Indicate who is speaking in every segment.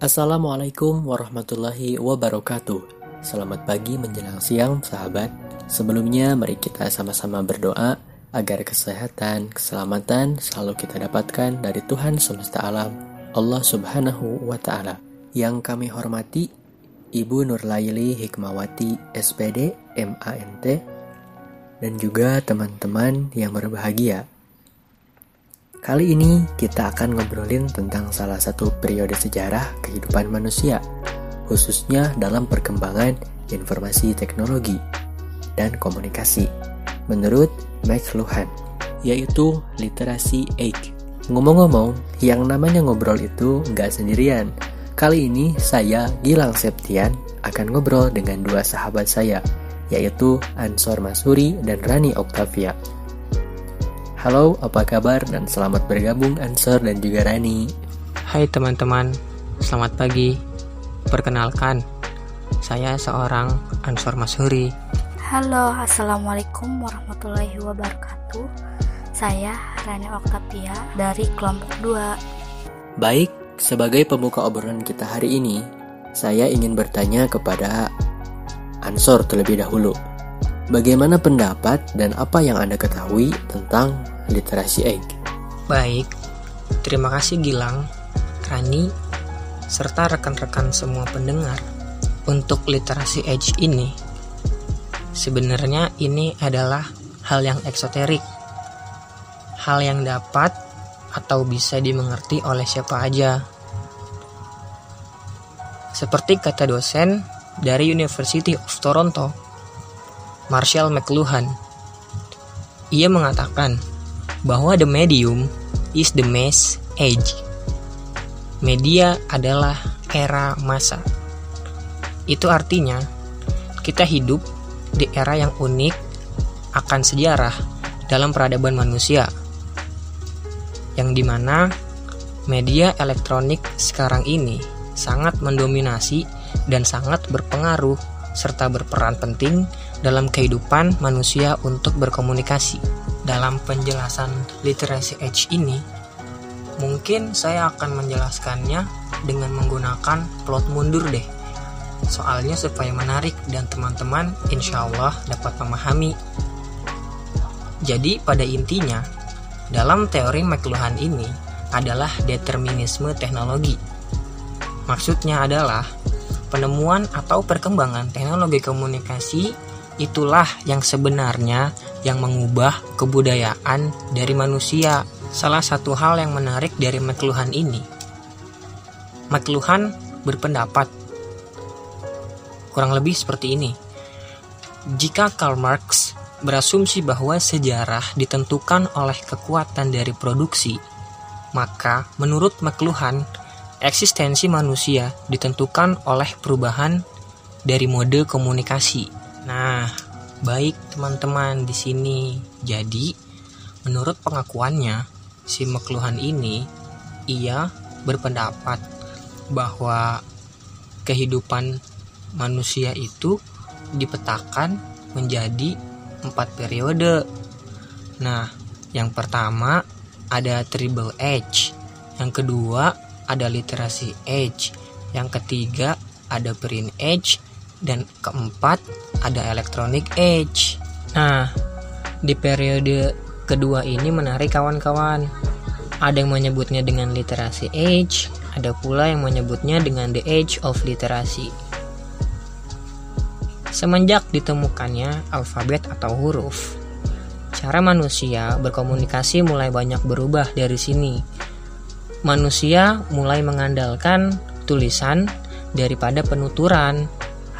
Speaker 1: Assalamualaikum warahmatullahi wabarakatuh. Selamat pagi menjelang siang, sahabat. Sebelumnya, mari kita sama-sama berdoa agar kesehatan, keselamatan selalu kita dapatkan dari Tuhan semesta alam, Allah Subhanahu wa Ta'ala. Yang kami hormati, Ibu Nurlaili Hikmawati, SPD, MANT, dan juga teman-teman yang berbahagia Kali ini kita akan ngobrolin tentang salah satu periode sejarah kehidupan manusia, khususnya dalam perkembangan informasi teknologi dan komunikasi, menurut McLuhan, yaitu literasi age. Ngomong-ngomong, yang namanya ngobrol itu nggak sendirian. Kali ini saya, Gilang Septian, akan ngobrol dengan dua sahabat saya, yaitu Ansor Masuri dan Rani Octavia. Halo, apa kabar dan selamat bergabung Ansor dan juga Rani.
Speaker 2: Hai teman-teman, selamat pagi. Perkenalkan, saya seorang Ansor Masuri.
Speaker 3: Halo, Assalamualaikum warahmatullahi wabarakatuh. Saya Rani Oktavia dari kelompok 2.
Speaker 1: Baik, sebagai pembuka obrolan kita hari ini, saya ingin bertanya kepada Ansor terlebih dahulu. Bagaimana pendapat dan apa yang Anda ketahui tentang literasi egg?
Speaker 2: Baik, terima kasih Gilang, Rani, serta rekan-rekan semua pendengar. Untuk literasi age ini, sebenarnya ini adalah hal yang eksoterik. Hal yang dapat atau bisa dimengerti oleh siapa aja. Seperti kata dosen dari University of Toronto, Marshall McLuhan. Ia mengatakan bahwa the medium is the mass age. Media adalah era masa. Itu artinya kita hidup di era yang unik akan sejarah dalam peradaban manusia. Yang di mana media elektronik sekarang ini sangat mendominasi dan sangat berpengaruh serta berperan penting dalam kehidupan manusia untuk berkomunikasi. Dalam penjelasan literasi age ini, mungkin saya akan menjelaskannya dengan menggunakan plot mundur deh. Soalnya supaya menarik dan teman-teman insya Allah dapat memahami. Jadi pada intinya, dalam teori McLuhan ini adalah determinisme teknologi. Maksudnya adalah penemuan atau perkembangan teknologi komunikasi itulah yang sebenarnya yang mengubah kebudayaan dari manusia. Salah satu hal yang menarik dari McLuhan ini, McLuhan berpendapat kurang lebih seperti ini. Jika Karl Marx berasumsi bahwa sejarah ditentukan oleh kekuatan dari produksi, maka menurut McLuhan, eksistensi manusia ditentukan oleh perubahan dari mode komunikasi. Nah, baik teman-teman di sini. Jadi, menurut pengakuannya, si Mekluhan ini ia berpendapat bahwa kehidupan manusia itu dipetakan menjadi empat periode. Nah, yang pertama ada triple age, yang kedua ada literasi age, yang ketiga ada print age, dan keempat ada electronic age. Nah, di periode kedua ini menarik kawan-kawan. Ada yang menyebutnya dengan literasi age, ada pula yang menyebutnya dengan the age of literasi. Semenjak ditemukannya alfabet atau huruf, cara manusia berkomunikasi mulai banyak berubah dari sini. Manusia mulai mengandalkan tulisan daripada penuturan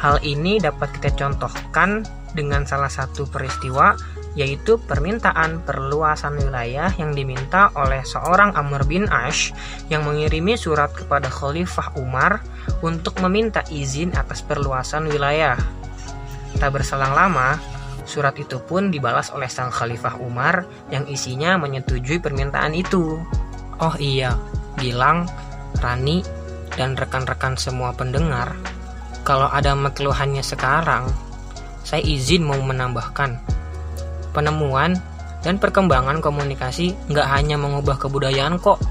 Speaker 2: Hal ini dapat kita contohkan dengan salah satu peristiwa yaitu permintaan perluasan wilayah yang diminta oleh seorang Amr bin Ash yang mengirimi surat kepada Khalifah Umar untuk meminta izin atas perluasan wilayah. Tak berselang lama, surat itu pun dibalas oleh sang Khalifah Umar yang isinya menyetujui permintaan itu. Oh iya, Gilang, Rani, dan rekan-rekan semua pendengar, kalau ada keluhannya sekarang, saya izin mau menambahkan. Penemuan dan perkembangan komunikasi nggak hanya mengubah kebudayaan kok,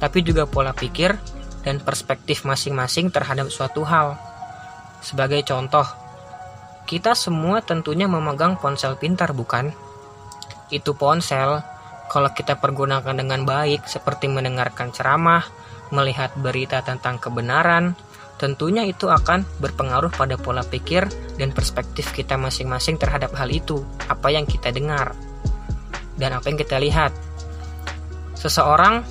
Speaker 2: tapi juga pola pikir dan perspektif masing-masing terhadap suatu hal. Sebagai contoh, kita semua tentunya memegang ponsel pintar, bukan? Itu ponsel, kalau kita pergunakan dengan baik, seperti mendengarkan ceramah, melihat berita tentang kebenaran, tentunya itu akan berpengaruh pada pola pikir dan perspektif kita masing-masing terhadap hal itu, apa yang kita dengar, dan apa yang kita lihat. Seseorang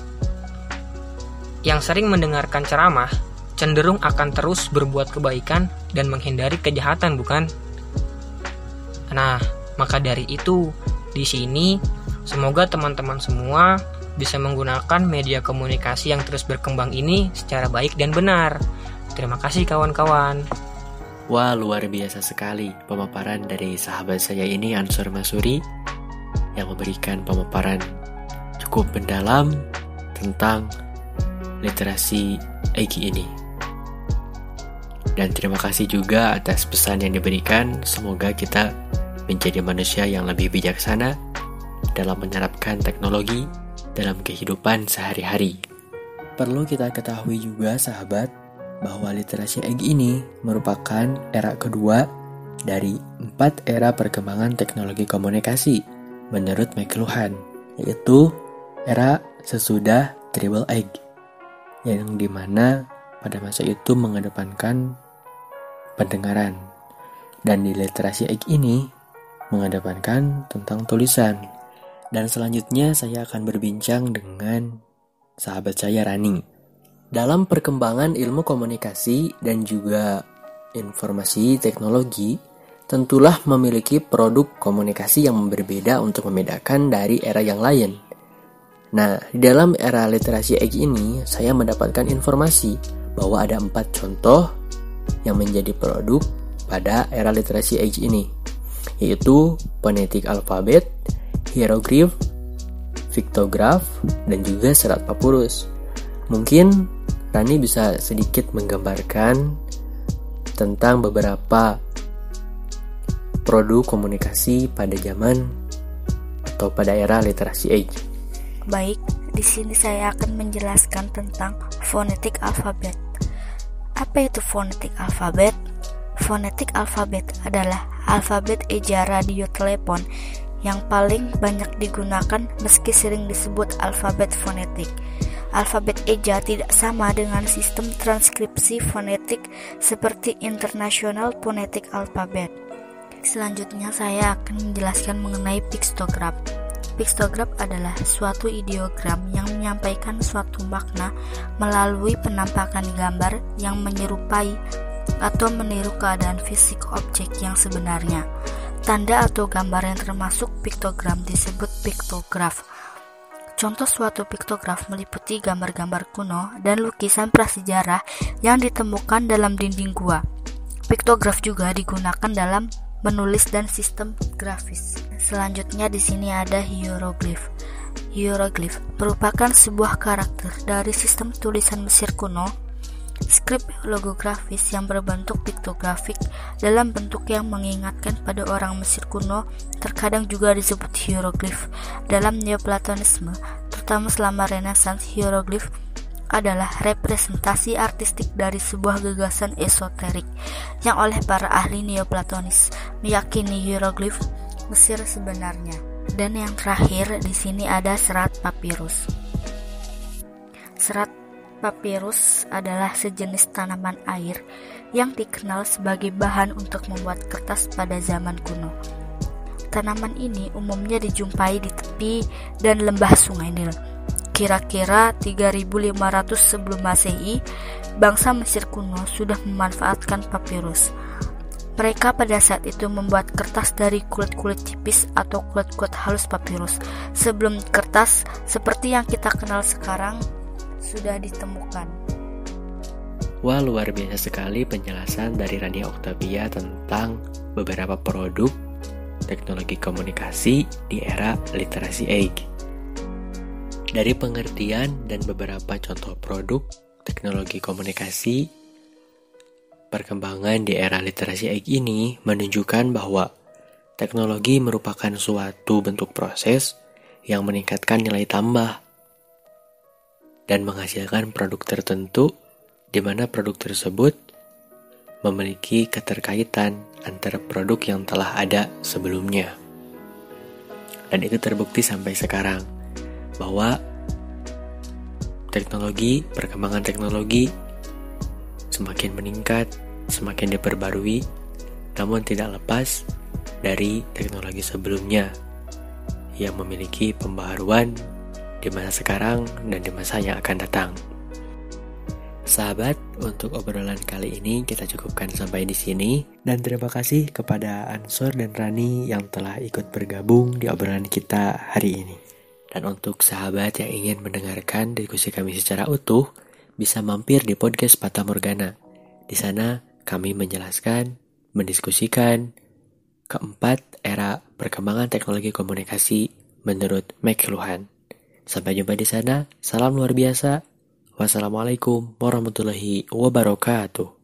Speaker 2: yang sering mendengarkan ceramah cenderung akan terus berbuat kebaikan dan menghindari kejahatan, bukan? Nah, maka dari itu, di sini semoga teman-teman semua bisa menggunakan media komunikasi yang terus berkembang ini secara baik dan benar. Terima kasih kawan-kawan.
Speaker 1: Wah, luar biasa sekali pemaparan dari sahabat saya ini Ansur Masuri yang memberikan pemaparan cukup mendalam tentang literasi Egi ini. Dan terima kasih juga atas pesan yang diberikan. Semoga kita menjadi manusia yang lebih bijaksana dalam menerapkan teknologi dalam kehidupan sehari-hari. Perlu kita ketahui juga, sahabat, bahwa literasi Egi ini merupakan era kedua dari empat era perkembangan teknologi komunikasi menurut McLuhan, yaitu era sesudah Triple Egg, yang di mana pada masa itu mengedepankan pendengaran. Dan di literasi Egg ini mengedepankan tentang tulisan. Dan selanjutnya saya akan berbincang dengan sahabat saya Rani. Dalam perkembangan ilmu komunikasi dan juga informasi teknologi, tentulah memiliki produk komunikasi yang berbeda untuk membedakan dari era yang lain. Nah, di dalam era literasi Egi ini, saya mendapatkan informasi bahwa ada empat contoh yang menjadi produk pada era literasi Age ini, yaitu penetik alfabet, hieroglif, piktograf, dan juga serat papurus. Mungkin Rani bisa sedikit menggambarkan tentang beberapa produk komunikasi pada zaman atau pada era literasi age.
Speaker 3: Baik, di sini saya akan menjelaskan tentang fonetik alfabet. Apa itu fonetik alfabet? Fonetik alfabet adalah alfabet eja radio telepon yang paling banyak digunakan meski sering disebut alfabet fonetik. Alfabet eja tidak sama dengan sistem transkripsi fonetik seperti International Phonetic Alphabet. Selanjutnya saya akan menjelaskan mengenai pictograph. Pictograph adalah suatu ideogram yang menyampaikan suatu makna melalui penampakan gambar yang menyerupai atau meniru keadaan fisik objek yang sebenarnya. Tanda atau gambar yang termasuk piktogram disebut piktograf. Contoh suatu piktograf meliputi gambar-gambar kuno dan lukisan prasejarah yang ditemukan dalam dinding gua. Piktograf juga digunakan dalam menulis dan sistem grafis. Selanjutnya di sini ada hieroglif. Hieroglif merupakan sebuah karakter dari sistem tulisan Mesir kuno. Skrip logografis yang berbentuk piktografik dalam bentuk yang mengingatkan pada orang Mesir kuno terkadang juga disebut hieroglif. Dalam Neoplatonisme, terutama selama Renaissance, hieroglif adalah representasi artistik dari sebuah gagasan esoterik yang oleh para ahli Neoplatonis meyakini hieroglif Mesir sebenarnya. Dan yang terakhir di sini ada serat papirus. Serat papirus adalah sejenis tanaman air yang dikenal sebagai bahan untuk membuat kertas pada zaman kuno. Tanaman ini umumnya dijumpai di tepi dan lembah Sungai Nil Kira-kira 3500 sebelum Masehi, bangsa Mesir kuno sudah memanfaatkan papirus. Mereka pada saat itu membuat kertas dari kulit-kulit tipis atau kulit-kulit halus papirus. Sebelum kertas seperti yang kita kenal sekarang sudah ditemukan.
Speaker 1: Wah, luar biasa sekali penjelasan dari Rani Octavia tentang beberapa produk teknologi komunikasi di era literasi age. Dari pengertian dan beberapa contoh produk teknologi komunikasi, perkembangan di era literasi egg ini menunjukkan bahwa teknologi merupakan suatu bentuk proses yang meningkatkan nilai tambah dan menghasilkan produk tertentu di mana produk tersebut memiliki keterkaitan antara produk yang telah ada sebelumnya. Dan itu terbukti sampai sekarang bahwa teknologi, perkembangan teknologi semakin meningkat, semakin diperbarui, namun tidak lepas dari teknologi sebelumnya yang memiliki pembaharuan di masa sekarang dan di masa yang akan datang. Sahabat, untuk obrolan kali ini kita cukupkan sampai di sini dan terima kasih kepada Ansor dan Rani yang telah ikut bergabung di obrolan kita hari ini. Dan untuk sahabat yang ingin mendengarkan diskusi kami secara utuh, bisa mampir di podcast Pata Morgana. Di sana kami menjelaskan, mendiskusikan keempat era perkembangan teknologi komunikasi menurut McLuhan. Sampai jumpa di sana. Salam luar biasa. Wassalamualaikum warahmatullahi wabarakatuh.